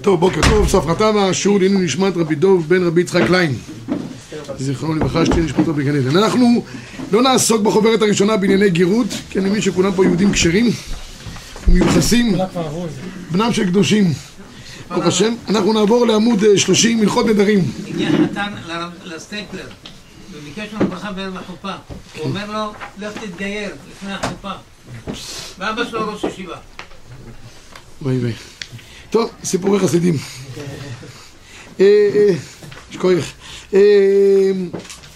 טוב, בוקר טוב, ספרתמה, שיעור לעניין נשמת רבי דוב בן רבי יצחק קליין. זיכרונו לברכה, שתהיה נשמתו בגן עדן. אנחנו לא נעסוק בחוברת הראשונה בענייני גירות, כי אני מבין שכולם פה יהודים כשרים ומיוחסים, בנם של קדושים. ברוך השם. אנחנו נעבור לעמוד אה, 30, הלכות נדרים. הגיע חתן לסטייפלר וביקש ממנו ברכה בערב החופה. הוא אומר לו, לך תתגייר לפני החופה. ואבא שלו ראש ישיבה. וואי וואי. טוב, סיפורי חסידים. אה, אה, יש כוח. אה,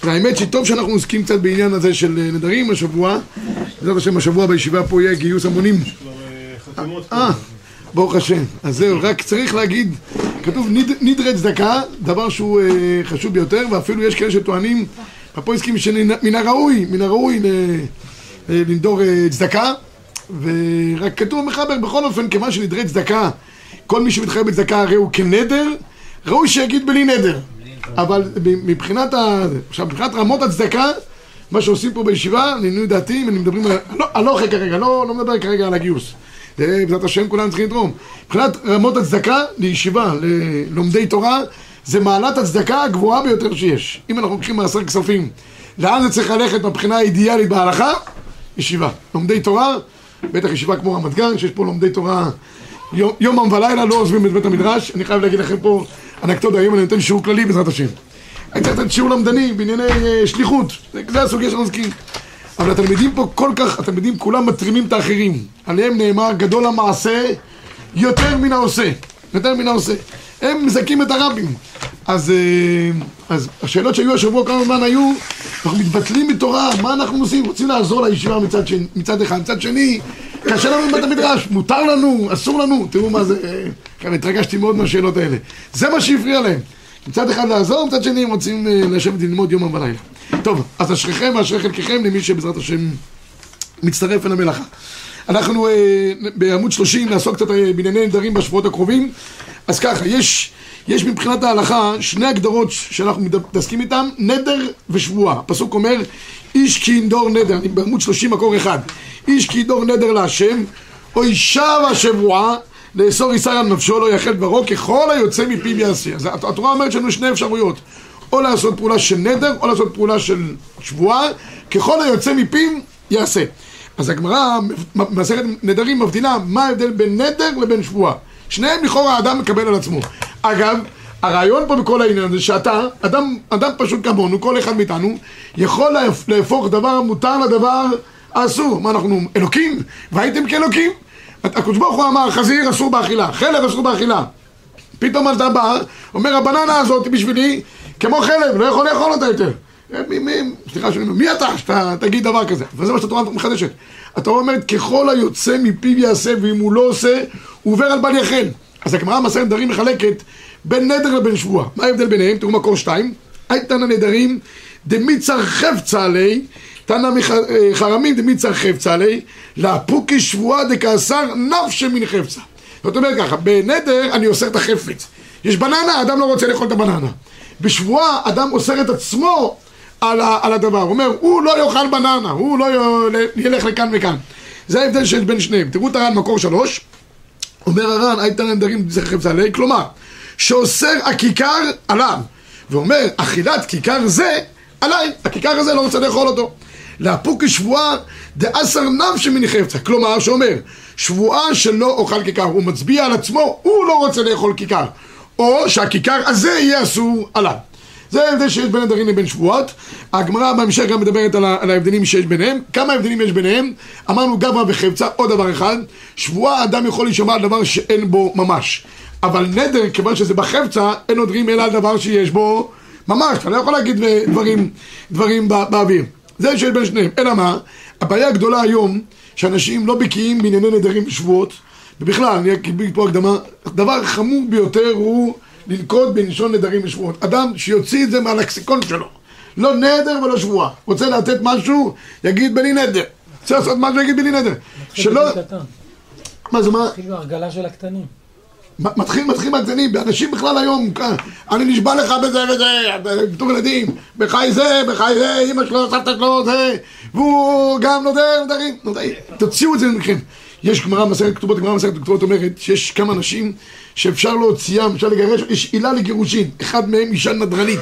האמת שטוב שאנחנו עוסקים קצת בעניין הזה של נדרים השבוע. בעזרת השם השבוע בישיבה פה יהיה גיוס המונים. אה, ברוך השם. אז זהו, רק צריך להגיד, כתוב נדרי צדקה, דבר שהוא חשוב ביותר, ואפילו יש כאלה שטוענים, הפויסקים שמן הראוי, מן הראוי לנדור צדקה, ורק כתוב במחבר, בכל אופן, כיוון שנדרי צדקה, כל מי שמתחייב בצדקה הרי הוא כנדר, ראוי שיגיד בלי נדר. אבל מבחינת ה... עכשיו, מבחינת רמות הצדקה, מה שעושים פה בישיבה, לעניות דעתי, אם אני מדברים על... לא- הלוכה כרגע, לא, לא מדבר כרגע על הגיוס. זה, בעזרת השם כולם צריכים לתרום. מבחינת רמות הצדקה לישיבה, ללומדי תורה, זה מעלת הצדקה הגבוהה ביותר שיש. אם אנחנו לוקחים מעשר כספים, לאן זה צריך ללכת מבחינה האידיאלית בהלכה? ישיבה. לומדי תורה, בטח ישיבה כמו רמת גן, שיש פה לומדי תורה יום, יומם ולילה, לא עוזבים את בית המדרש. אני חייב להגיד לכם פה אנקדוטה, היום אני נותן שיעור כללי בעזרת השם. אני צריך לתת שיעור למדני בענייני אה, שליחות, זה, זה הסוגיה שאנחנו עוסקים. אבל התלמידים פה כל כך, התלמידים כולם מתרימים את האחרים. עליהם נאמר, גדול המעשה יותר מן העושה. יותר מן העושה. הם מזכים את הרבים. אז, אה, אז השאלות שהיו השבוע כמה זמן היו, אנחנו מתבטלים מתורה, מה אנחנו עושים? רוצים לעזור לישיבה מצד, שני, מצד אחד, מצד שני, קשה לנו בבית המדרש, מותר לנו, אסור לנו, תראו מה זה, אה, כאן התרגשתי מאוד מהשאלות האלה. זה מה שהפריע להם. מצד אחד לעזור, מצד שני הם רוצים אה, לשבת ללמוד יומם ולילה. טוב, אז אשריכם ואשרי חלקכם למי שבעזרת השם מצטרף אל המלאכה. אנחנו אה, בעמוד 30 נעסוק קצת אה, בענייני נדרים בשבועות הקרובים. אז ככה, יש, יש מבחינת ההלכה שני הגדרות שאנחנו מתעסקים איתן, נדר ושבועה. הפסוק אומר, איש כי ינדור נדר, אני בעמוד 30 מקור אחד, איש כי ינדור נדר להשם, או אישה והשבועה, לאסור איסר על נפשו לא יחל דברו, ככל היוצא מפיו יעשה. אז הת- התורה אומרת שיש לנו שני אפשרויות, או לעשות פעולה של נדר, או לעשות פעולה של שבועה, ככל היוצא מפיו יעשה. אז הגמרא במסכת נדרים מבדילה מה ההבדל בין נדר לבין שבועה. שניהם לכאורה האדם מקבל על עצמו. אגב, הרעיון פה בכל העניין הזה שאתה, אדם, אדם פשוט כמונו, כל אחד מאיתנו, יכול להפ- להפוך דבר המותר לדבר האסור. מה אנחנו, אלוקים? והייתם כאלוקים? הקדוש ברוך הוא אמר, חזיר אסור באכילה, חלב אסור באכילה. פתאום אתה בא, אומר הבננה הזאת בשבילי כמו חלב, לא יכול לאכול אותה יותר. מי, מי, סליחה שאני אומר, מי אתה שאתה תגיד דבר כזה? וזה מה שהתורה מחדשת. התורה אומרת, ככל היוצא מפיו יעשה, ואם הוא לא עושה, הוא עובר על בל יחל. אז הגמרא במסכת נדרים מחלקת בין נדר לבין שבועה. מה ההבדל ביניהם? תראו מקור שתיים. הייתן הנדרים דמיצר חפצה עלי, תנא מחרמים דמיצר חפצה עלי, לאפוקי שבועה דכעשר נפשי מן חפצה. זאת אומרת ככה, בנדר אני אוסר את החפץ. יש בננה, אדם לא רוצה לאכול את הבננה. בשבועה אדם אוסר את עצמו על, ה, על הדבר. הוא אומר, הוא לא יאכל בננה, הוא לא ילך לכאן וכאן. זה ההבדל שיש בין שניהם. תראו את הר"ן מקור שלוש. אומר הר"ן, הייתן נדרים זכר חפצה כלומר, שאוסר הכיכר עליו. ואומר, אכילת כיכר זה עליי, הכיכר הזה לא רוצה לאכול אותו. לאפוקי שבועה דאסר נפשי מן חפצה. כלומר, שאומר, שבועה שלא אוכל כיכר, הוא מצביע על עצמו, הוא לא רוצה לאכול כיכר. או שהכיכר הזה יהיה אסור עליו. זה ההבדל שיש בין נדרים לבין שבועות. הגמרא בהמשך גם מדברת על, על ההבדלים שיש ביניהם. כמה הבדלים יש ביניהם? אמרנו גברא וחפצה, עוד דבר אחד. שבועה אדם יכול להישמע על דבר שאין בו ממש. אבל נדר, כיוון שזה בחפצה, אין נודרים אלא על דבר שיש בו ממש. אתה לא יכול להגיד אה, דברים, דברים בא, באוויר. זה שיש בין שניהם. אלא מה? הבעיה הגדולה היום, שאנשים לא בקיאים בענייני נדרים ושבועות, ובכלל, אני אגיד פה הקדמה, הדבר החמור ביותר הוא לנקוט בלשון נדרים ושבועות. אדם שיוציא את זה מהלקסיקון שלו. לא נדר ולא שבועה. רוצה לתת משהו, יגיד בלי נדר. רוצה לעשות משהו, יגיד בלי נדר. שלא... מה זה מה? מתחיל בהרגלה של הקטנים. מתחיל, מתחיל מהקטנים, באנשים בכלל היום, כ- אני נשבע לך בזה וזה, בתור ילדים, בחי זה, בחי זה, אמא שלו, סבתא שלו, זה, והוא גם נודר, נודרים, תוציאו את זה מכם. יש גמרא מסכת כתובות, גמרא מסכת כתובות אומרת שיש כמה אנשים שאפשר להוציאם, אפשר לגרש, יש עילה לגירושין, אחד מהם אישה נדרנית.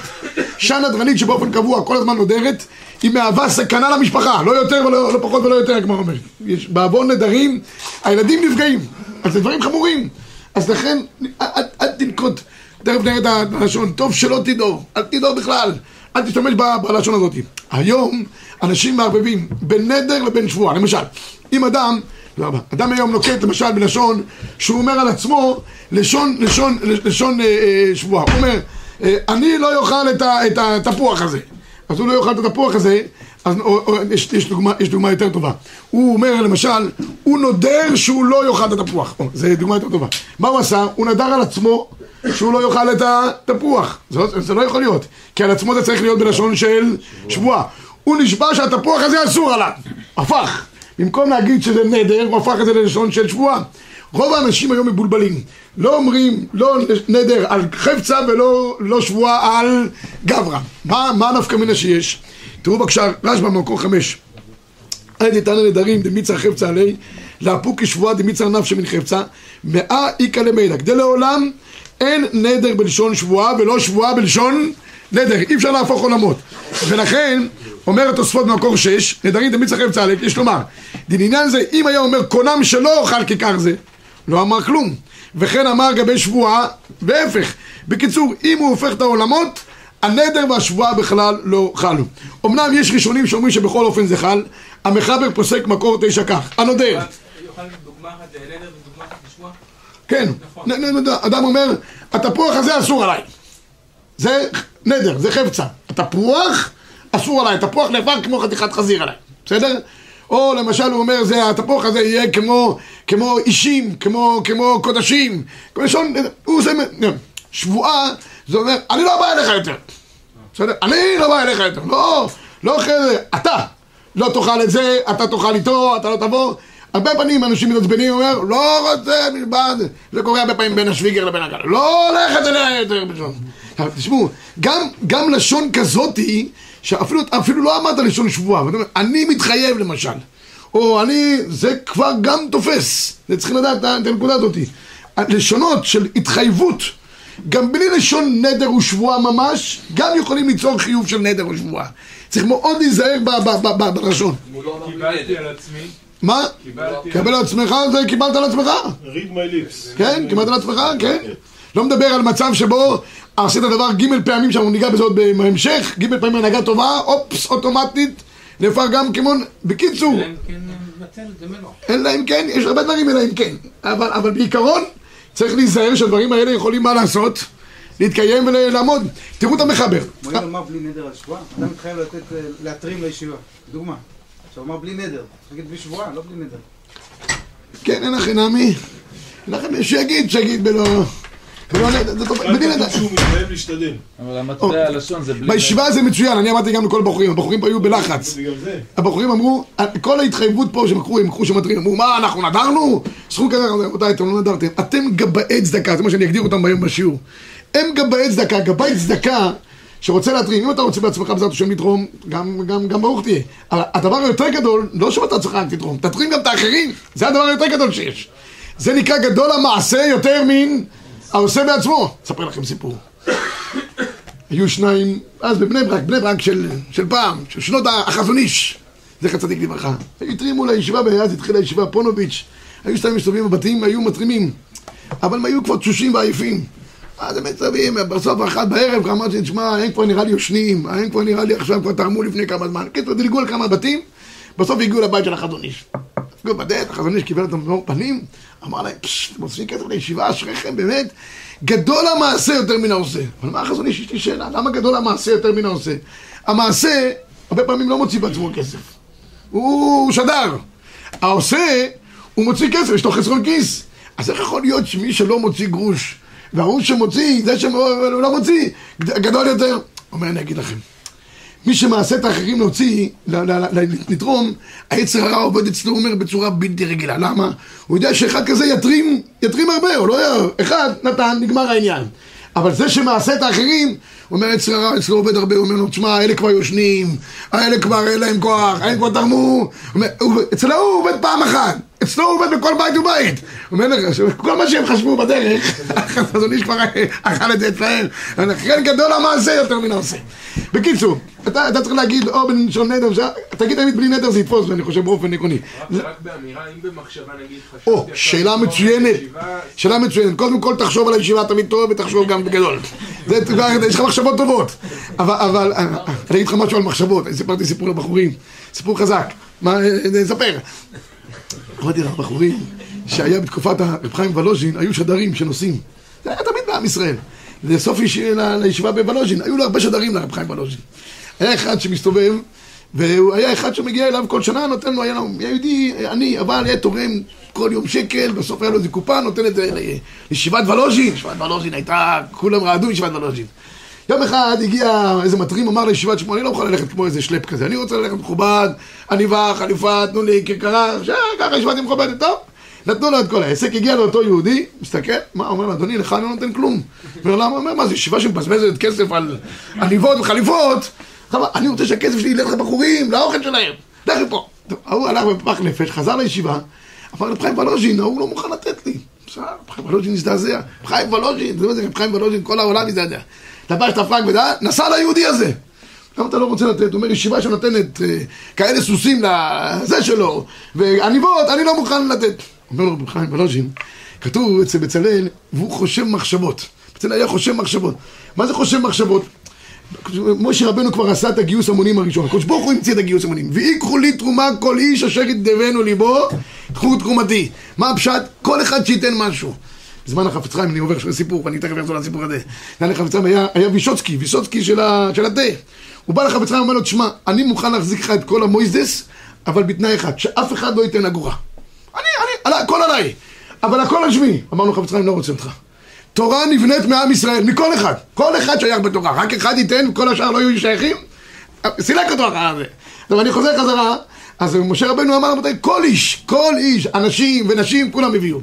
אישה נדרנית שבאופן קבוע כל הזמן נודרת, היא מהווה סכנה למשפחה, לא יותר ולא לא פחות ולא יותר, הגמרא אומרת. יש- בעוון נדרים, הילדים נפגעים, אז זה דברים חמורים. אז לכן, אל, תנקוט, תכף נראה את הלשון, טוב שלא תדעו, אל תדעו בכלל, אל תשתמש בלשון הזאת. היום אנשים מערבבים בין נדר לבין שבועה, למשל, אם אדם, תודה רבה, אדם היום נוקט למשל בלשון שהוא אומר על עצמו לשון, לשון, לשון אה, אה, שבועה, הוא אומר, אה, אני לא אוכל את, ה, את התפוח הזה, אז הוא לא יאכל את התפוח הזה, אז או, או, יש, יש, דוגמה, יש דוגמה יותר טובה. הוא אומר למשל, הוא נודר שהוא לא יאכל את התפוח. או, זה דוגמה יותר טובה. מה הוא עשה? הוא נדר על עצמו שהוא לא יאכל את התפוח. זה, לא- זה לא יכול להיות. כי על עצמו זה צריך להיות בלשון של שבועה. הוא נשבע שהתפוח הזה אסור עליו. הפך. במקום להגיד שזה נדר, הוא הפך את זה ללשון של שבועה. רוב האנשים היום מבולבלים. לא אומרים, לא נדר על חפצה ולא לא שבועה על גברא. מה, מה הנפקא מינה שיש? תראו בבקשה, רשב"א במקור חמש. אל תתענה נדרים דמיצר חפצה עלי, לאפוק כשבועה דמיצר נפשי מן חפצה, מאה איכא למילא. כדי לעולם אין נדר בלשון שבועה ולא שבועה בלשון נדר. אי אפשר להפוך עולמות. ולכן, אומר התוספות במקור שש, נדרים דמיצר חפצה עלי, יש לומר, לעניין זה, אם היה אומר קונם שלא אוכל כיכר זה, לא אמר כלום. וכן אמר גבי שבועה, והפך. בקיצור, אם הוא הופך את העולמות, הנדר והשבועה בכלל לא חלו. אמנם יש ראשונים שאומרים שבכל אופן זה חל, המחבר פוסק מקור תשע כך, הנודר, לשבוע? כן, נ- נ- נ- אדם אומר, התפוח הזה אסור עליי, זה נדר, זה חפצה, התפוח אסור עליי, התפוח נאבק כמו חתיכת חזיר עליי, בסדר? או למשל הוא אומר, זה, התפוח הזה יהיה כמו, כמו אישים, כמו, כמו קודשים, כמו לשון, הוא עושה, שבועה, זה אומר, אני לא בא אליך יותר, בסדר? אני לא בא אליך יותר, לא, לא אחרי זה, אתה לא תאכל את זה, אתה תאכל איתו, אתה לא תבוא. הרבה פעמים אנשים מתעצבנים, אומר, לא רוצה מלבד, זה קורה הרבה פעמים בין השוויגר לבין הגל, לא הולכת אליה יותר בשון. עכשיו, תשמעו, גם, גם לשון כזאתי, שאפילו אפילו לא אמרת לשון שבועה, ואתה אומר, אני מתחייב למשל, או אני, זה כבר גם תופס, זה צריכים לדעת את הנקודה הזאתי. לשונות של התחייבות גם בלי לשון נדר ושבועה ממש, גם יכולים ליצור חיוב של נדר ושבועה. צריך מאוד להיזהר בלשון. קיבלתי על עצמי, מה? קיבלתי קבל על עצמך, זה קיבלת על עצמך. read my lips. כן, קיבלת על עצמך, כן. לא מדבר על מצב שבו עשית דבר ג' פעמים שאנחנו ניגע בזה עוד בהמשך, ג' פעמים הנהגה טובה, אופס, אוטומטית, נהפך גם כמו... בקיצור, אלא אם כן. אלא אם כן, יש הרבה דברים אלא אם כן. אבל, אבל בעיקרון, צריך להיזהר שהדברים האלה יכולים מה לעשות? להתקיים ולעמוד. תראו את המחבר. מועיל לומר בלי נדר על שבועה? אדם מתחייב לתת, אה, להתרים לישיבה. דוגמה. עכשיו הוא אמר בלי נדר. צריך להגיד בלי שבועה, לא בלי נדר. כן, אין לכם נעמי. אין לכם, שיגיד, שיגיד בלא... זה טוב, בלי נדר. רק שהוא מתחייב להשתדל. אבל המטבע הלשון זה בלי... בישיבה זה מצוין, אני אמרתי גם לכל הבחורים, הבחורים פה היו בלחץ. הבחורים אמרו, כל ההתחייבות פה שהם לקחו, הם לקחו שמטרים, אמרו, מה, אנחנו נדרנו? סכום כזה, רבותיי, אתם לא נדרתם. אתם גבאי צדקה, זה מה שאני אגדיר אותם היום בשיעור. הם גבאי צדקה, גבאי צדקה שרוצה להתרים. אם אתה רוצה בעצמך בעזרת השם לתרום, גם, גם, גם ברוך תהיה. אבל הדבר היותר גדול, לא שאתה עצמך רק תתרום, תתרים גם את האחרים. זה הדבר היותר גדול שיש. זה נקרא גדול המעשה יותר מן העושה בעצמו. אספר לכם סיפור. היו שניים, אז בבני ברק, בני ברק של, של פעם, של שנות החזון איש, זכר צדיק לברכה. היו התרימו לישיבה, ואז התחילה הישיבה פונוביץ', היו שתיים מסתובבים בבתים, היו מתרימים, אבל הם היו כבר תשושים ועייפים. אז הם מצווים, בסוף אחת בערב, אמרתי, תשמע, הם כבר נראה לי יושנים, הם כבר נראה לי עכשיו, כבר תרמו לפני כמה זמן. קיצור, דילגו על כמה בתים, בסוף הגיעו לבית של החזון איש. הגיעו בדלת, החזון איש קיבל אותם במאור פנים, אמר להם, פשש, אתם מוסיפים כסף לישיבה, אשריכם, באמת, גדול המעשה יותר מן העושה. אבל מה החזון איש? יש לי שאלה, למה גדול המעשה יותר מן העושה? המעשה, הרבה פעמים לא מוציא בעצמו כסף. הוא שדר. העושה, הוא מוציא כסף, יש לו חסרון כיס. אז איך יכול להיות שמי שלא מוציא גרוש, וההוא שמוציא, זה שלא לא מוציא, גדול יותר? אומר, אני אגיד לכם. מי שמעשה את האחרים להוציא, לתרום, היצר הרע עובד אצלו, הוא אומר, בצורה בלתי רגילה. למה? הוא יודע שאחד כזה יתרים, יתרים הרבה, או לא י... אחד נתן, נגמר העניין. אבל זה שמעשה את האחרים, הוא אומר, יצר הרע אצלו עובד הרבה, הוא אומר לו, תשמע, אלה כבר יושנים, האלה כבר אין להם כוח, האלה כבר תרמו. הוא הוא- אצל ההוא הוא עובד פעם אחת, אצלו הוא עובד בכל בית ובית. הוא אומר לך, כל מה שהם חשבו בדרך, החזון איש כבר אכל את זה אצלהם. לכן גדול המעשה יותר מן העושה. בקיצור, אתה, אתה צריך להגיד או בלשון נדר, תגיד תמיד בלי נדר זה יתפוס, ואני חושב באופן עקרוני. רק באמירה, אם במחשבה נגיד חשבתי... או, שאלה מצוינת, שאלה מצוינת. קודם כל תחשוב על הישיבה תמיד טוב ותחשוב גם בגדול. יש לך מחשבות טובות. אבל, אה, אה, אני אגיד לך משהו על מחשבות. אני סיפרתי סיפור לבחורים, סיפור חזק. מה, אה, נספר. אמרתי לבחורים שהיה בתקופת הרב חיים ולוז'ין, היו שדרים שנוסעים. זה היה תמיד בעם ישראל. לסוף לישיבה בוולוז'ין, היו לו הרבה שדרים לרב חיים ולוז'ין. היה אחד שמסתובב, והוא היה אחד שמגיע אליו כל שנה, נותן לו, היה לו, יהודי עני, אבל היה תורם כל יום שקל, בסוף היה לו איזה קופה, נותן את זה לישיבת ולוז'ין. ישיבת ולוז'ין הייתה, כולם רעדו ישיבת ולוז'ין. יום אחד הגיע איזה מטרים, אמר לישיבת שמונה, אני לא יכול ללכת כמו איזה שלפ כזה, אני רוצה ללכת מכובד, עניבה, חליפה, תנו לי כרכרה, ככה ישיבה מכובדת, טוב. נתנו לו את כל העסק, הגיע לאותו יהודי, מסתכל, מה, אומר לו, אדוני, לך אני לא נותן כלום. אומר, למה? אומר, מה, זו ישיבה שמבזבזת כסף על עניבות וחליפות? אני רוצה שהכסף שלי ילך לבחורים, לאוכל שלהם, לך. טוב, ההוא הלך בפח נפש, חזר לישיבה, אמר רב חיים ולוז'ין, ההוא לא מוכן לתת לי. בסדר, רב חיים ולוז'ין הזדעזע, רב חיים ולוז'ין, זה מה זה, חיים ולוז'ין, כל העולם הזדעזע. לבש את הפרק ודעה, נסע ליהודי הזה. למה אתה לא רוצה לתת? הוא אומר, ישיבה שנותנת אה, כאלה סוסים לזה שלו, ועניבות, אני לא מוכן לתת. אומר לו רב חיים ולוז'ין, כתוב אצל בצלאל, והוא חושב מחשבות. בצלאל היה חושב מחשבות. מה זה חושב מחשבות? משה רבנו כבר עשה את הגיוס המונים הראשון, הקדוש ברוך הוא המציא את הגיוס המונים. ויקחו לי תרומה כל איש אשר ידבנו ליבו, קחו תרומתי. מה הפשט? כל אחד שייתן משהו. בזמן החפץ חיים, אני עובר סיפור, ואני תכף אחזור לסיפור הזה. זמן החפץ חיים היה, היה וישוצקי, ויסוצקי של, של התה. הוא בא לחפץ חיים ואומר לו, תשמע, אני מוכן להחזיק לך את כל המויזדס, אבל בתנאי אחד, שאף אחד לא ייתן אגורה. אני, אני, עלי, הכל עליי, אבל הכל על שמי. אמרנו חפץ חיים, לא רוצה אותך. תורה נבנית מעם ישראל, מכל אחד. כל אחד שייך בתורה, רק אחד ייתן, כל השאר לא יהיו שייכים. סילק אותו אחר זה. עכשיו אני חוזר חזרה, אז משה רבנו אמר רבותיי, כל איש, כל איש, אנשים ונשים, כולם הביאו.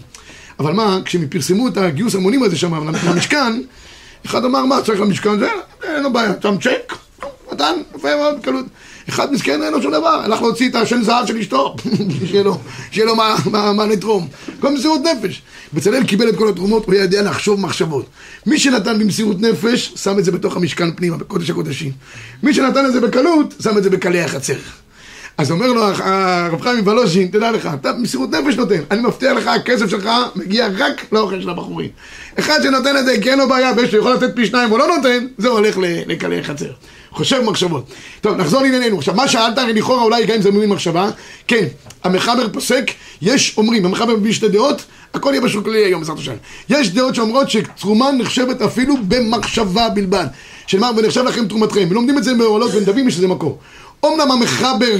אבל מה, כשהם פרסמו את הגיוס המונים הזה שם למשכן, אחד אמר, מה, צריך למשכן זה? אין לו בעיה, שם צ'ק, נתן, יפה מאוד, בקלות. אחד מסכן אין לו שום דבר, הלך להוציא את השן זהב של אשתו, שיהיה לו, מה לתרום. כל מסירות נפש. בצלאל קיבל את כל התרומות, הוא היה יודע לחשוב מחשבות. מי שנתן במסירות נפש, שם את זה בתוך המשכן פנימה, בקודש הקודשים. מי שנתן את זה בקלות, שם את זה בקלי החצר. אז אומר לו הרב חיים מוולוז'ין, תדע לך, אתה במסירות נפש נותן, אני מבטיח לך, הכסף שלך מגיע רק לאוכל של הבחורים. אחד שנותן את זה, כי אין לו בעיה, ויש לו יכול לתת פי שניים או לא נותן, זה הולך לקלי חצר. חושב מחשבות. טוב, נחזור לענייננו. עכשיו, מה שאלת, הרי לכאורה אולי גם אם זה מבין מחשבה, כן, המחבר פוסק, יש אומרים, המחבר מביא שתי דעות, הכל יהיה בשוק כללי היום, בעזרת השם. יש דעות שאומרות שתרומה נחשבת אפילו במחשבה בלבד. מה, ונחשב לכם תרומתכם. ולומדים את זה בעולות ונדבים, יש לזה מקור. אמנם המחבר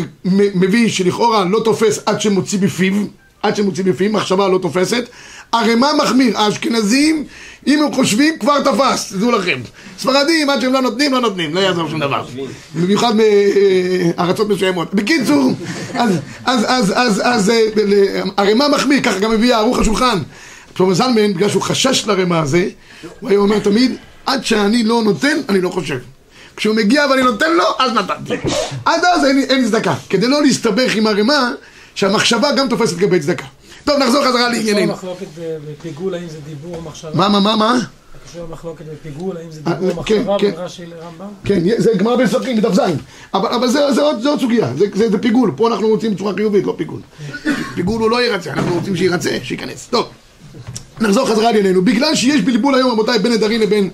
מביא שלכאורה לא תופס עד שמוציא בפיו, עד שמוציא בפיו, מחשבה לא תופסת. הרמ"א מחמיר, האשכנזים, אם הם חושבים, כבר תפס, תדעו לכם. ספרדים, עד שהם לא נותנים, לא נותנים, לא יעזור שום דבר. במיוחד מארצות מסוימות. בקיצור, אז, אז, אז, אז, אז, אה, ל- הרמ"א מחמיר, ככה גם מביא ערוך השולחן. שלמה זלמן, בגלל שהוא חשש לרמ"א הזה, הוא היה אומר תמיד, עד שאני לא נותן, אני לא חושב. כשהוא מגיע ואני נותן לו, אז נתתי. עד אז אין, אין צדקה. כדי לא להסתבך עם הרמ"א, שהמחשבה גם תופסת לגבי צדקה. טוב, נחזור חזרה לענייננו. למחלוקת ב- בפיגול, האם זה דיבור או מחשבה? מה, מה, מה, מה? קשור למחלוקת בפיגול, האם זה אה, דיבור או כן, מחשבה כן. בין רש"י לרמב"ם? כן, זה גמרא בסרטים, בדף ז', אבל, אבל זה, זה, עוד, סוגיה, זה, פיגול, פה אנחנו רוצים בצורה חיובית, לא פיגול. פיגול הוא לא ירצה, אנחנו רוצים שירצה, שייכנס. טוב, נחזור חזרה לענייננו. בגלל שיש בלבול היום, רבותיי, בין נדרים לבין,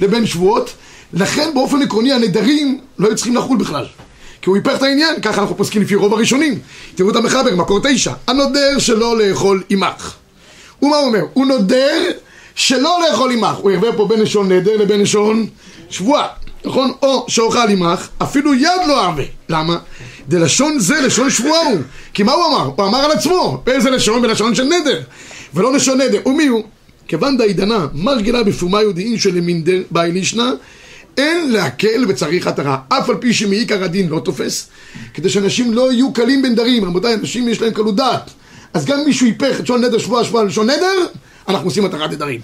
לבין שבועות, לכן באופן עקרוני הנדרים לא היו צריכים לחול בכלל. כי הוא היפך את העניין, ככה אנחנו פוסקים לפי רוב הראשונים. תראו את המחבר, מקור תשע. הנודר שלא לאכול עמך. ומה הוא אומר? הוא נודר שלא לאכול עמך. הוא ירווה פה בין לשון נדר לבין לשון שבועה. נכון? או שאוכל עמך, אפילו יד לא אהבה. למה? דלשון זה לשון שבועה הוא. כי מה הוא אמר? הוא אמר על עצמו. באיזה לשון? בלשון של נדר. ולא לשון נדר. ומי הוא? כיוון דעידנה, מרגלה בפומה יהודיים שלמינדר באי לישנא, אין להקל וצריך התרה, אף על פי שמעיקר הדין לא תופס, כדי שאנשים לא יהיו קלים בנדרים. רבותיי, אנשים יש להם קלות דעת. אז גם מישהו היפך את לשון נדר שבועה שבועה ללשון נדר, אנחנו עושים התרת נדרים.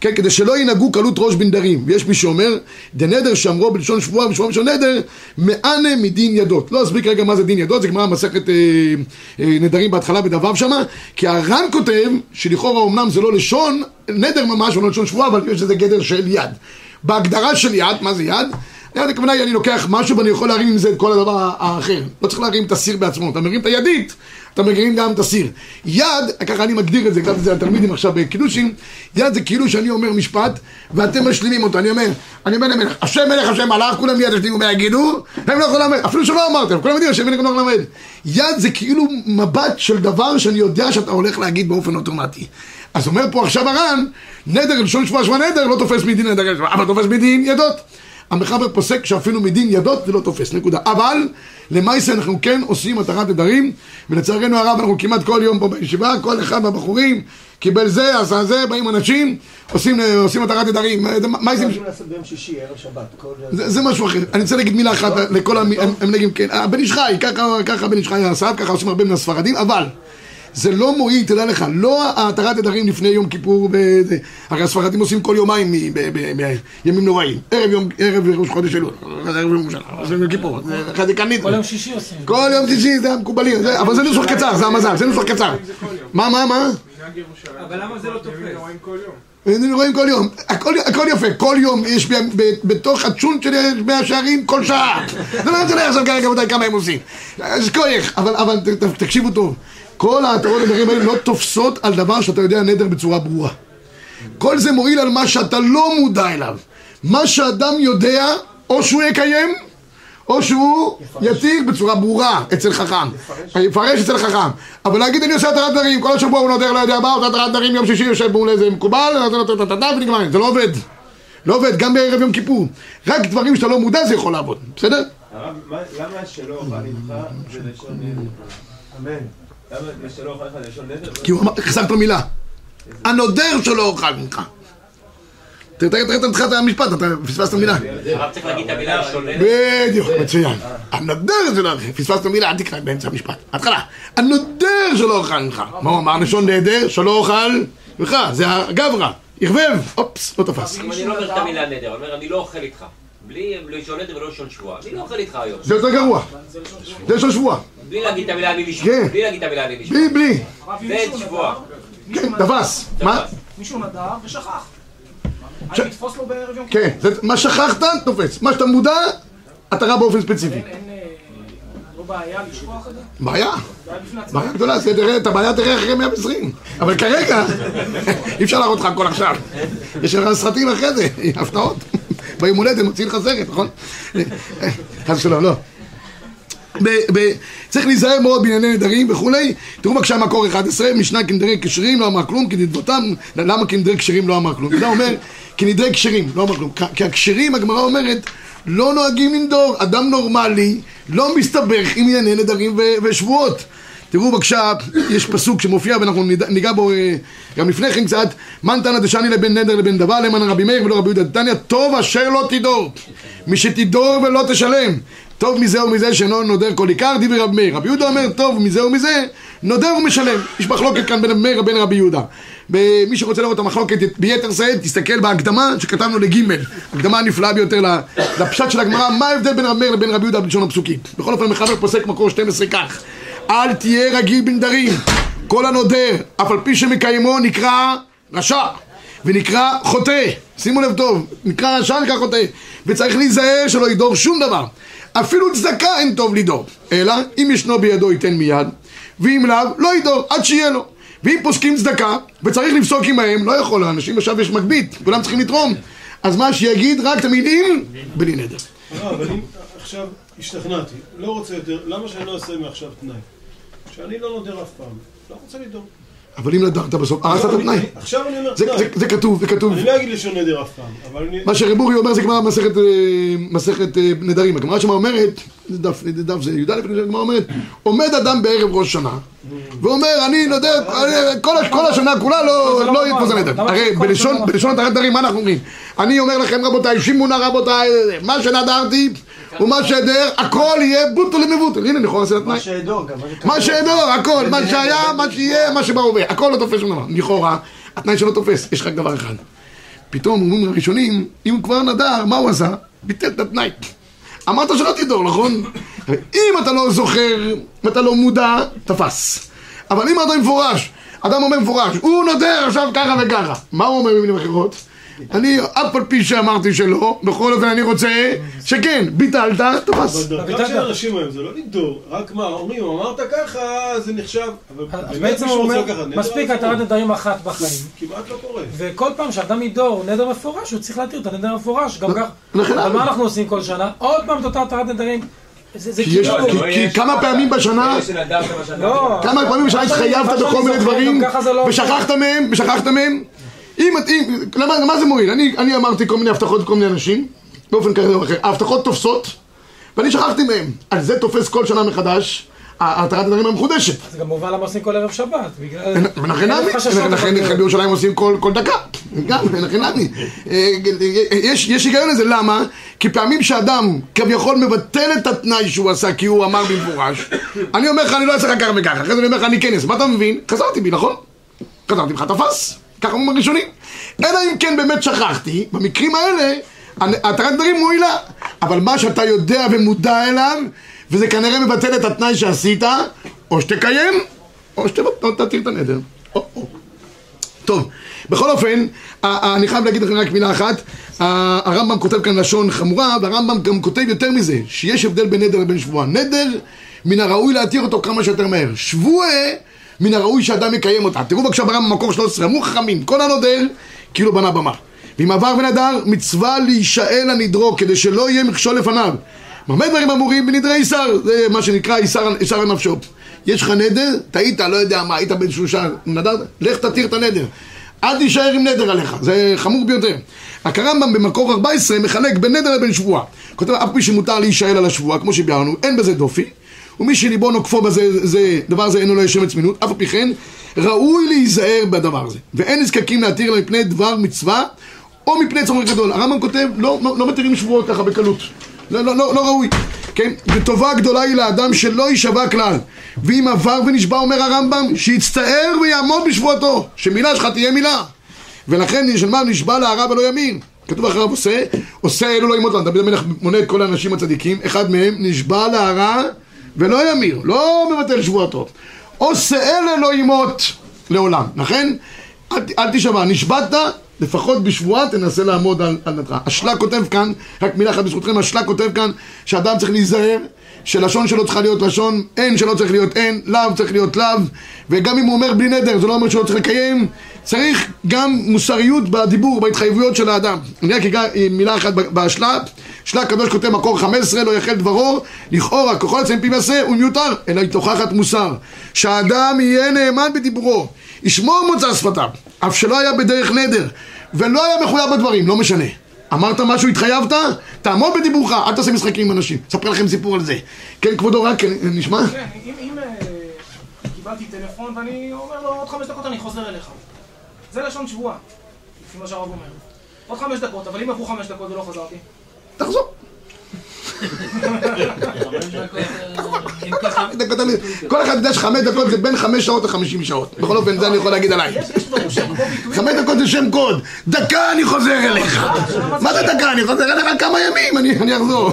כן, כדי שלא ינהגו קלות ראש בנדרים. ויש מי שאומר, דנדר שאמרו בלשון שבועה ושבועה בלשון נדר, מאנה מדין ידות. לא אסביר כרגע מה זה דין ידות, זה גמרא מסכת אה, אה, נדרים בהתחלה בדבב שמה, כי הר"ן כותב, שלכאורה אמנם זה לא לשון נדר ממש, ולא לשון שבועה, אבל יש לזה גדר של יד. בהגדרה של יד, מה זה יד? יד הכוונה היא אני לוקח משהו ואני יכול להרים עם זה את כל הדבר האחר. לא צריך להרים את הסיר בעצמו, אתה מרים את הידית, אתה מרים גם את הסיר. יד, ככה אני מגדיר את זה, כתבתי את זה לתלמידים עכשיו בקידושים, יד זה כאילו שאני אומר משפט ואתם משלימים אותו, אני אומר, אני אומר למלך, השם מלך השם מלאך, כולם מיד ישלימו ויגידו, הם לא יכולים ללמד, אפילו שלא אמרתם, כולם יודעים השם מלך לא ללמד. יד זה כאילו מבט של דבר שאני יודע שאתה הולך להגיד באופן אוטומטי. אז אומר פה עכשיו הר"ן, נדר לשון שבועה שבועה נדר לא תופס מדין נדר, אבל תופס מדין ידות. המחבר פוסק שאפילו מדין ידות זה לא תופס, נקודה. אבל למעשה אנחנו כן עושים התרת נדרים, ולצערנו הרב אנחנו כמעט כל יום פה בישיבה, כל אחד מהבחורים קיבל זה, עשה זה, באים אנשים, עושים, עושים התרת נדרים. מה עושים? לעשות ביום שישי, ערב שבת. כל- זה, זה משהו אחר. אני רוצה להגיד מילה אחת לכל המנהגים, כן. הבן איש חי, ככה, ככה בן איש חי עשה, ככה עושים הרבה מן הספרדים, אבל זה לא מועיל, תדע לך, לא התרת נדרים לפני יום כיפור, וזה. הרי הספרדים עושים כל יומיים בימים נוראים. ערב יום, ערב ראש חודש אלול, ערב יום ירושלים, ערב יום כיפור, כאן כל יום שישי עושים. כל יום שישי זה המקובלים, זה- אבל זה נוסח קצר, זה המזל, זה נוסח קצר. מה, מה, מה? אבל למה זה לא תופס? ימים. היינו רואים כל יום, הכל, הכל יפה, כל יום יש ב, ב, בתוך הצ'ונט של מאה שערים כל שעה. זה לא משנה עכשיו כרגע מתי כמה הם עושים. אז כוח, אבל, אבל ת, ת, תקשיבו טוב, כל ההתרות הנדרים האלה לא תופסות על דבר שאתה יודע נדר בצורה ברורה. כל זה מועיל על מה שאתה לא מודע אליו. מה שאדם יודע, או שהוא יקיים, או שהוא יתיר בצורה ברורה אצל חכם. יפרש אצל חכם. אבל להגיד אני עושה התרת דרים, כל השבוע הוא נודר לא יודע מה, עושה התרת דרים יום שישי יושב מול איזה מקובל, ונגמר, זה לא עובד. לא עובד, גם בערב יום כיפור. רק דברים שאתה לא מודע זה יכול לעבוד, בסדר? הרב, מה- למה שלא אוכל איתך זה לשון נדר? אמן. כי הוא אמר, החזרת מילה. הנודר שלא אוכל ממך. תראה, תראה, תראה, תראה המשפט, אתה פספסת מילה. הרב צריך להגיד את המילה הראשונה. בדיוק, מצוין. הנודר שלא אוכל, פספסת מילה, אל תקרא באמצע המשפט. התחלה. הנודר שלא אוכל ממך. מה הוא אמר? לשון נדר, שלא אוכל ממך. זה הגברא. ערבב, אופס, לא תפס. אם אני לא אומר את המילה נדר, אני אומר אני לא אוכל איתך. בלי לשון נדר ולא לשון שבועה. אני לא אוכל איתך היום. זה יותר גרוע. זה לשון שבועה. בלי להגיד את המילה אני נשבע. כן. בלי להגיד את המילה אני נשבע. בלי, בלי. זה שבועה. כן, תפס. מה? מישהו נדר ושכח. ש- אני אתפוס לו בערב יום. כן, זה- מה שכחת, תופס. מה שאתה מודע, אתה רע באופן ספציפי. אין, אין, אה, לא בעיה לשכוח את זה? בעיה. בעיה גדולה, זה תראה, את הבעיה תראה אחרי 120. אבל כרגע, אי אפשר להראות לך הכל עכשיו. יש לך סרטים אחרי זה, הפתעות. ביום הולדת מוציאים לך סרט, נכון? חס ושלום, לא. ב- ב- צריך להיזהר מאוד בענייני נדרים וכולי. תראו בבקשה מקור 11, משנה כנדרי כשרים לא אמר כלום, כי נדבותם, למה כנדרי כשרים לא אמר כלום? זה אומר, כנדרי כשרים לא אמר כלום. כי הכשרים, הגמרא אומרת, לא נוהגים לנדור. אדם נורמלי לא מסתבך עם ענייני נדרים ו- ושבועות. תראו בבקשה, יש פסוק שמופיע ואנחנו ניגע בו אה, גם לפני כן קצת. מן תנא דשני לבין נדר לבין דבר למען רבי מאיר ולא רבי יהודה דתניא טוב אשר לא תדור. מי שתדור ולא תשלם. טוב מזה ומזה שאינו נודר כל עיקר דיבר רבי מאיר. רבי יהודה אומר טוב מזה ומזה נודר ומשלם יש מחלוקת כאן בין רבי מאיר לבין רבי יהודה. ומי שרוצה לראות את המחלוקת ביתר שאת תסתכל בהקדמה שכתבנו לגימל. הקדמה הנפלאה ביותר לפשט של הגמרא מה ההבדל בין רבי מאיר לבין רבי יהודה בלשון הפסוקים? בכל אופן מחבר פוסק מקור 12 כך אל תהיה רגיל בנדרים. כל הנודר, אף על פי שמקיימו, נקרא רשע, ונקרא חוטא. שימו לב טוב, נקרא רשע, נקרא חוטא. וצריך להיזהר שלא ידור שום דבר. אפילו צדקה אין טוב לדור. אלא, אם ישנו בידו ייתן מיד, ואם לאו, לא ידור, עד שיהיה לו. ואם פוסקים צדקה, וצריך לפסוק עמהם, לא יכול, האנשים עכשיו יש מגבית, כולם צריכים לתרום. אז מה שיגיד רק את המילים, בלי נדר. אה, אבל אם עכשיו השתכנעתי, לא רוצה יותר, למה שאני לא אעשה מעכשיו תנאי? שאני לא נודר אף פעם, לא רוצה לדור. אבל אם נדרת בסוף, הרסת את לא, התנאי. אני- עכשיו אני אומר זה- תנאי. זה- זה כתוב, זה כתוב. אני לא אגיד לשון נדר אף פעם, אבל אני... מה שרב אורי אומר זה גמרא מסכת, אה, מסכת אה, נדרים. הגמרא שמה אומרת, זה דף, זה דף זה י"א, הגמרא אומרת, עומד אדם בערב ראש שנה, ואומר, אני נודר, כל השנה כולה לא לא יתפוס הנדר. למה הרי? בלשון התרת נדרים, מה אנחנו אומרים? אני אומר לכם רבותיי, שימונה רבותיי, מה שנדרתי ומה שאדר, הכל יהיה בוטו למבוטל. הנה, אני יכול לעשות תנאי. מה שאדור גם. מה שאדור, הכל, מה שהיה, מה שיהיה, מה שבהווה, הכל לא תופס שום דבר. לכאורה, התנאי שלו תופס, יש רק דבר אחד. פתאום אומרים הראשונים, אם הוא כבר נדר, מה הוא עשה? ביטל את התנאי. אמרת שלא תדור, נכון? אם אתה לא זוכר, אם אתה לא מודע, תפס. אבל אם אתה מפורש, אדם אומר מפורש, הוא נודר עכשיו ככה וככה. מה הוא אומר במילים אחרות? אני, אף על פי שאמרתי שלא, בכל אופן אני רוצה שכן, ביטלת, תפס. אבל דרכם של אנשים היום זה לא לגדור, רק מה, אומרים, אמרת ככה, זה נחשב, אבל בעצם הוא אומר, מספיק התרת. נדרים אחת בחיים. כמעט לא קורה. וכל פעם שאדם ידור נדר מפורש, הוא צריך להתיר את הנדר המפורש, גם כך. אבל מה אנחנו עושים כל שנה? עוד פעם את אותה התרת נדרים. זה זה כי כאילו... כי כמה פעמים בשנה, לא. כמה פעמים בשנה התחייבת בכל מיני דברים, לא- ושכחת מהם, ושכחת מהם? אם, אם, למה, מה זה מועיל? אני, אני אמרתי כל מיני הבטחות לכל מיני אנשים, באופן כזה או אחר. ההבטחות תופסות, ואני שכחתי מהם. על זה תופס כל שנה מחדש, התרת הדברים המחודשת. זה גם מובן למה עושים כל ערב שבת. לכן. לכן בירושלים עושים כל דקה, גם, לכן נמי. אה, יש היגיון לזה, למה? כי פעמים שאדם כביכול מבטל את התנאי שהוא עשה כי הוא אמר במפורש, אני אומר לך אני לא אעשה לך ככה וככה, אחרי זה אני אומר לך אני כן אעשה, מה אתה מבין? חזרתי בי, נכון? חזרתי בך תפס, ככה אומרים הראשונים. אלא אם כן באמת שכחתי, במקרים האלה, התרת נדרים מועילה. אבל מה שאתה יודע ומודע אליו, וזה כנראה מבטל את התנאי שעשית, או שתקיים, או שתתיר את הנדר. או, או. טוב, בכל אופן, אני חייב להגיד לכם רק מילה אחת, הרמב"ם כותב כאן לשון חמורה, והרמב"ם גם כותב יותר מזה, שיש הבדל בין נדר לבין שבועה. נדר, מן הראוי להתיר אותו כמה שיותר מהר. שבועה, מן הראוי שאדם יקיים אותה. תראו בבקשה ברמב"ם מקור 13, אמרו חכמים, כל הנודר, כאילו בנה במה. ואם עבר ונדר, מצווה להישאל הנדרו, כדי שלא יהיה מכשול לפניו. במה דברים אמורים? בנדרי איסר, זה מה שנקרא איסר איסר על נפשו. יש לך נדר, טעית, לא יודע מה, היית בן שלושה, נדרת, לך תתיר את הנדר. אל תישאר עם נדר עליך, זה חמור ביותר. רק הרמב"ם במקור 14 מחלק בין נדר לבין שבועה. כותב, אף פי שמותר להישאל על השבועה, כמו שביארנו, אין בזה דופי. ומי שליבו נוקפו בזה, זה, דבר זה אינו לו יש שמץ מינות, אף על פי כן, ראוי להיזהר בדבר הזה. ואין נזקקים להתיר לה מפני דבר מצווה, או מפני צורך גדול. הרמב"ם כותב, לא, לא, לא מתירים שבועות ככה בקלות. לא, לא, לא, לא ראוי. כן? וטובה גדולה היא לאדם שלא יישבע כלל. ואם עבר ונשבע, אומר הרמב"ם, שיצטער ויעמוד בשבועתו. שמילה שלך תהיה מילה. ולכן נשמע נשבע להרע ולא ימין. כתוב אחריו עושה, עושה אלו לא ימות לנו. דוד המלך מונה את כל האנשים הצדיקים, אחד מהם נשבע להרע ולא ימיר, לא מבטל שבועתו. עושה אלה לא ימות לעולם. לכן, אל, אל תשבע, נשבעת, לפחות בשבועה תנסה לעמוד על, על נתך. השלה כותב כאן, רק מילה אחת בזכותכם, השלה כותב כאן שאדם צריך להיזהר, שלשון שלו צריכה להיות לשון, אין שלא צריך להיות אין, לאו צריך להיות לאו, וגם אם הוא אומר בלי נדר, זה לא אומר שלא צריך לקיים, צריך גם מוסריות בדיבור, בהתחייבויות של האדם. אני רק אגע עם מילה אחת בהשלה, שלה הקדוש כותב מקור 15, לא יחל דברו, לכאורה, ככל יצא מפי מעשה, הוא מיותר, אלא היא תוכחת מוסר. שהאדם יהיה נאמן בדיבורו, ישמור מוצא שפתיו, אף שלא היה בדרך נדר, ולא היה מחויב בדברים, לא משנה. אמרת משהו, התחייבת, תעמוד בדיבורך, אל תעשה משחקים עם אנשים. אספר לכם סיפור על זה. כן, כבודו, רק נשמע? כן, אם אה, קיבלתי טלפון ואני אומר לו, עוד חמש דקות אני חוזר אליך. זה לשון שבועה, לפי מה שהרב אומר. עוד חמש דקות, אבל אם עברו חמש דקות ולא חזרתי. תחזור. כל אחד יודע שחמש דקות זה בין חמש שעות לחמישים שעות. בכל אופן, זה אני יכול להגיד עליי. חמש דקות זה שם קוד. דקה אני חוזר אליך. מה זה דקה? אני חוזר אליך כמה ימים, אני אחזור.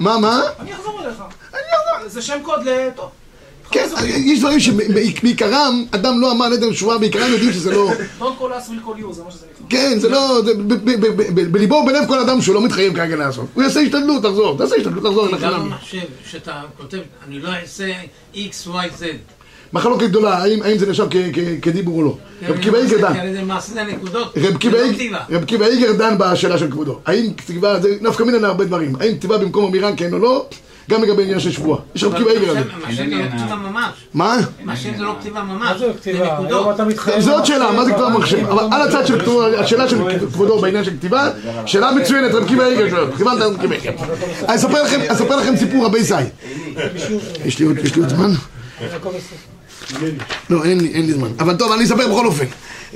מה לא. מה? אני אחזור אליך. זה שם קוד ל... כן, יש דברים שבעיקרם, אדם לא אמר נדר שבועה, בעיקרם יודעים שזה לא... Don't call us, we'll call you, זה מה שזה נקרא. כן, זה לא... זה בליבו ובלב כל אדם שהוא לא מתחייב כרגע לעשות. הוא יעשה השתדלות, תחזור. תעשה השתדלות, תחזור אליך. גם במחשב, שאתה כותב, אני לא אעשה x, y, z. מחלוקת גדולה, האם זה נחשב כדיבור או לא. רב נקודות, רב קיבא זה לא איג- כתיבה. רב קיבא איגר דן בשאלה של כבודו. האם כתיבה, זה נפקא מינה להרבה דברים. האם כתיבה במקום אמירה כן או לא, גם לגבי עניין של שבועה. יש רב קיבא איגר על זה. מחשב זה לא כתיבה ממש. מה? מחשב זה לא כתיבה ממש. מה זה כתיבה? אתה מתחייב... זה עוד שאלה, מה זה כבר מחשב? אבל על הצד של כתוב, השאלה של כבודו בעניין של כתיבה, שאלה מצוינת, רב קיבא איגר שואל. כיוונת רב קיבא איגר. אני אספר לכם- אספר לכם סיפור רבי זי. יש לי עוד יש לי עוד זמן? לא, אין לי, אין לי זמן. אבל טוב, אני אספר בכל אופן.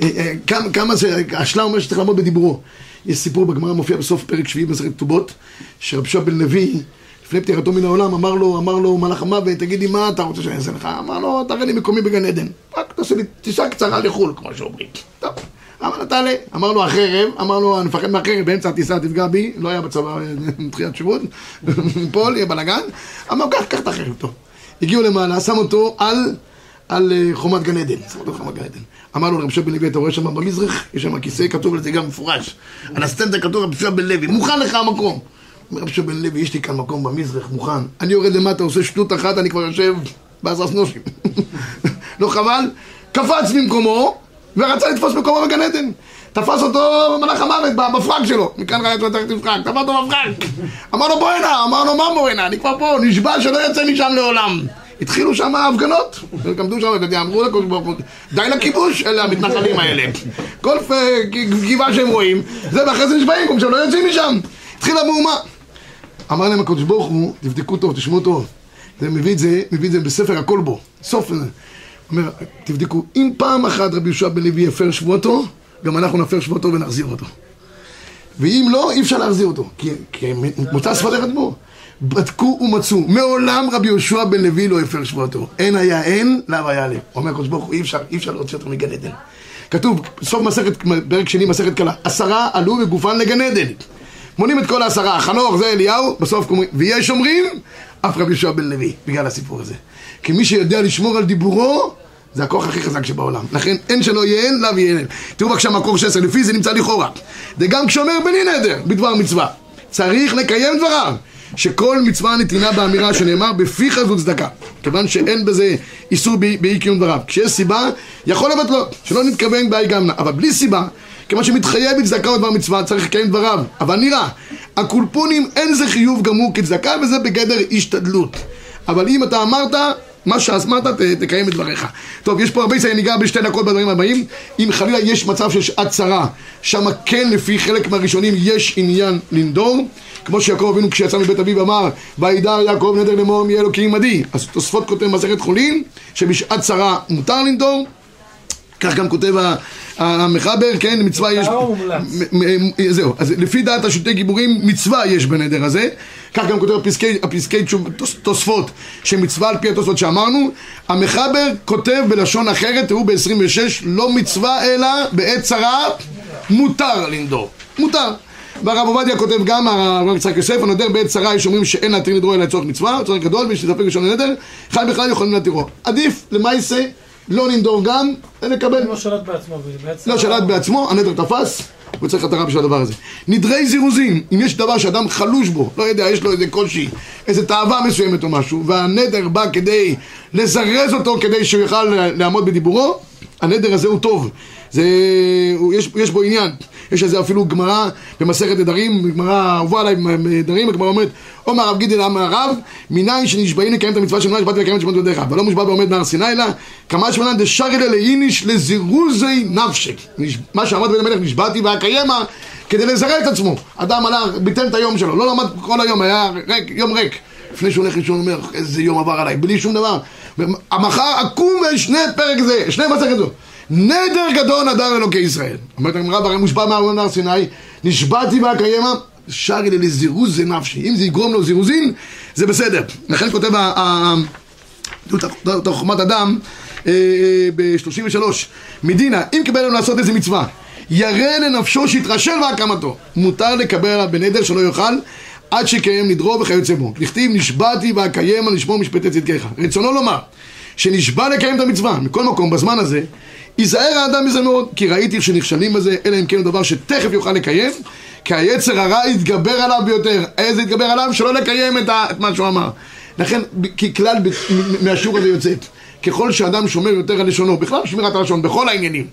אה, אה, כמה, כמה זה, השלה אומר שצריך לעמוד בדיבורו. יש סיפור בגמרא, מופיע בסוף פרק שביעי במסכת כתובות, שרב שועה בן לוי, לפני פטירתו מן העולם, אמר לו, אמר לו מלאך המוות, תגיד לי מה אתה רוצה שאני אעשה לך? אמר לו, תראה לי מקומי בגן עדן. רק תעשה לי טיסה קצרה לחו"ל, כמו שאומרים. טוב. אמר לו, תעלה. אמר לו, החרב, אמר לו, אני מפחד מהחרב, באמצע הטיסה תפגע בי, לא היה בצבא מתחילת שירות, ניפול, יהיה בלאגן. אמר, קח, קח את החרב, טוב. הגיעו למעלה, שם אותו על, על אה, חומת גן עדן, שם אותו על חומת גן עדן. אמר לו, רב שב בן לוי, אתה רואה שם במזרח, יש שם כיסא, כתוב על זה גם מפורש. על הסטנדר כתוב רב שב בן לוי, מוכן לך המקום. אומר רב שב בן לוי, יש לי כאן מקום במזרח, מוכן. אני יורד למטה, עושה שטות אחת, אני כבר יושב בעזרס נושים. לא חבל? קפץ ממקומו, ורצה לתפוס מקומו בגן עדן. תפס אותו מלאך המוות בפרק שלו, מכאן ראית לו תחת פרק, תפס אותו בפרק. אמר לו בוא הנה, אמר לו מה בוא הנה, אני כבר פה, נשבע שלא יצא משם לעולם. התחילו שם הפגנות, עמדו שם, אמרו לקדוש ברוך הוא, די לכיבוש, אלה המתנחלים האלה. כל גבעה שהם רואים, זה ואחרי זה נשבעים, כמו שהם לא יוצאים משם. התחילה מהומה. אמר להם הקדוש ברוך הוא, תבדקו טוב, תשמעו טוב. זה מביא את זה, מביא את זה בספר הכל בו, סוף זה. אומר, תבדקו, אם פעם אחת רבי יהושע בן לוי הפר שבועתו, גם אנחנו נפר שבועתו ונחזיר אותו. ואם לא, אי אפשר להחזיר אותו, כי, כי מוצא שפת אדמו. בדקו ומצאו, מעולם רבי יהושע בן לוי לא הפר שבועתו. אין היה אין, לאו היה לב. אומר הקדוש ברוך הוא, אי אפשר, אי אפשר להוציא אותו מגן עדן. כתוב, סוף מסכת, פרק שני מסכת קלה, עשרה עלו בגופן לגן עדן. מונים את כל העשרה, חנוך זה אליהו, בסוף אומרים, ויש אומרים, אף רבי יהושע בן לוי, בגלל הסיפור הזה. כי מי שיודע לשמור על דיבורו, זה הכוח הכי חזק שבעולם. לכן אין שלא יהיה אין, לאו יהיה אין. תראו בבקשה מקור 16, לפי זה נמצא לכאורה. וגם כשאומר בלי נדר, בדבר מצווה. צריך לקיים דבריו. שכל מצווה נתינה באמירה שנאמר בפיך זו צדקה. כיוון שאין בזה איסור באי קיום דבריו. כשיש סיבה, יכול לבטלו, שלא נתכוון באי גמנה. אבל בלי סיבה, כיוון שמתחייב בצדקה או דבר מצווה, צריך לקיים דבריו. אבל נראה, הקולפונים אין זה חיוב גמור כצדקה וזה בגדר השתדלות. אבל אם אתה אמרת, מה שאמרת, תקיים את דבריך. טוב, יש פה הרבה סייג, ניגע בשתי דקות בדברים הבאים. אם חלילה יש מצב של שעת צרה, שמה כן לפי חלק מהראשונים יש עניין לנדור. כמו שיעקב אבינו כשיצא מבית אביו אמר, וידר יעקב נדר לאמור מי אלוקים עמדי. אז תוספות כותב במסכת חולין, שבשעת צרה מותר לנדור. כך גם כותב המחבר, כן, מצווה יש... זהו, אז לפי דעת השוטי גיבורים, מצווה יש בנדר הזה. כך גם כותב הפסקי, הפסקי תוספות, שמצווה על פי התוספות שאמרנו. המחבר כותב בלשון אחרת, תראו ב-26, לא מצווה אלא בעת צרה מותר לנדור. מותר. והרב עובדיה כותב גם, הרב יצחק יוסף, הנודר בעת צרה יש אומרים שאין להתיר נדרו אלא לצורך מצווה, צורך גדול, מי שספק ראשון לנדר, חי בכלל יכולים להתירו. עדיף למעשה לא לנדור גם, לקבל לא שלט בעצמו, בעצם... לא שלט בעצמו, הנדר תפס, הוא צריך התרה בשביל הדבר הזה. נדרי זירוזים, אם יש דבר שאדם חלוש בו, לא יודע, יש לו איזה קושי, איזה תאווה מסוימת או משהו, והנדר בא כדי לזרז אותו כדי שהוא יוכל לעמוד בדיבורו, הנדר הזה הוא טוב. זה, יש, יש בו עניין, יש לזה אפילו גמרא במסכת נדרים, גמרא אהובה עליי נדרים, הגמרא אומרת, עומר הרב גידל אמר הרב, מניין שנשבעים לקיים את המצווה של נועה, שבאתי לקיים את שמות ידיך, ולא מושבע ועומד מהר סיני אלא, כמה שמונה דשרי לאיניש לזירוזי נפשק. מה שאמרת בן המלך, נשבעתי ואקיימה, כדי לזרז את עצמו. אדם הלך, ביטל את היום שלו, לא למד כל היום, היה ריק, יום ריק. לפני שהוא הולך לישון, אומר, איזה יום עבר עליי, בלי שום דבר. המחר אקום ושני פרק זה, שני מסכת זו. נדר גדול נדר אלוקי ישראל. אומרת הגמרא, והרי מושבע מהר מהר סיני, נשבעתי ואקיימה, שרי לי לזירוז נפשי. אם זה יגרום לו זירוזין, זה בסדר. לכן כותב חוכמת אדם ב-33 מדינה, אם קיבל לנו לעשות איזה מצווה ירא לנפשו שיתרשל בהקמתו מותר לקבל עליו בנדר שלא יאכל עד שיקיים נדרו וכיוצא בו לכתיב נשבעתי ואקיים על לשמור משפטי צדקיך רצונו לומר שנשבע לקיים את המצווה מכל מקום בזמן הזה ייזהר האדם מזה מאוד כי ראיתי שנכשלים בזה אלא אם כן הוא דבר שתכף יוכל לקיים כי היצר הרע יתגבר עליו ביותר איזה יתגבר עליו? שלא לקיים את, ה- את מה שהוא אמר לכן ככלל מהשיעור הזה יוצאת ככל שאדם שומר יותר על לשונו, בכלל שמירת הלשון, בכל העניינים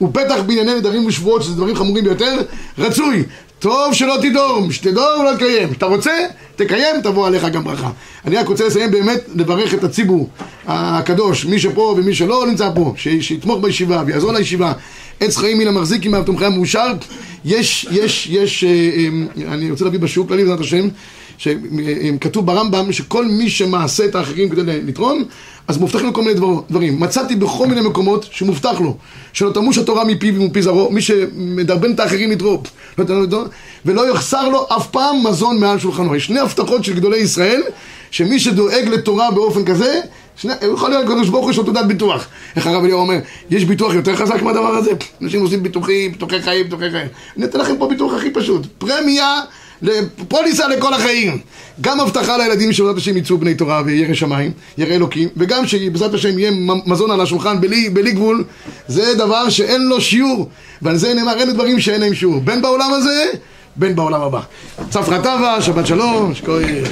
ובטח בענייני נדרים ושבועות, שזה דברים חמורים ביותר, רצוי טוב שלא תדום, שתדור ולא תקיים. כשאתה רוצה, תקיים, תבוא עליך גם ברכה. אני רק רוצה לסיים באמת, לברך את הציבור הקדוש, מי שפה ומי שלא נמצא פה, ש- שיתמוך בישיבה ויעזור לישיבה. עץ חיים מן המחזיק עם תומכי המאושר יש, יש, יש, אה, אה, אני רוצה להביא בשיעור כללי בעזרת השם שכתוב ברמב"ם שכל מי שמעשה את האחרים כדי לתרום, אז מובטחים לו כל מיני דבר- דברים. מצאתי בכל מיני מקומות שמובטח לו, שלא תמוש התורה מפיו ומפי זרעו, מי שמדרבן את האחרים לתרום, לא ולא יחסר לו אף פעם מזון מעל שולחנו. יש שני הבטחות של גדולי ישראל, שמי שדואג לתורה באופן כזה, שני, יכול להיות הקדוש ברוך הוא יש לו תעודת ביטוח. איך הרב אליהו אומר, יש ביטוח יותר חזק מהדבר הזה? אנשים עושים ביטוחים, ביטוחי חיים, ביטוחי חיים. אני אתן לכם פה ביטוח הכי פשוט, פרמיה, פוליסה לכל החיים. גם הבטחה לילדים שבעזרת השם יצאו בני תורה וירא שמיים, ירא אלוקים, וגם שבעזרת השם יהיה מזון על השולחן בלי, בלי גבול, זה דבר שאין לו שיעור. ועל זה נאמר, אלה דברים שאין להם שיעור, בין בעולם הזה, בין בעולם הבא. צפרא טבא, שבת שלום, שכוי...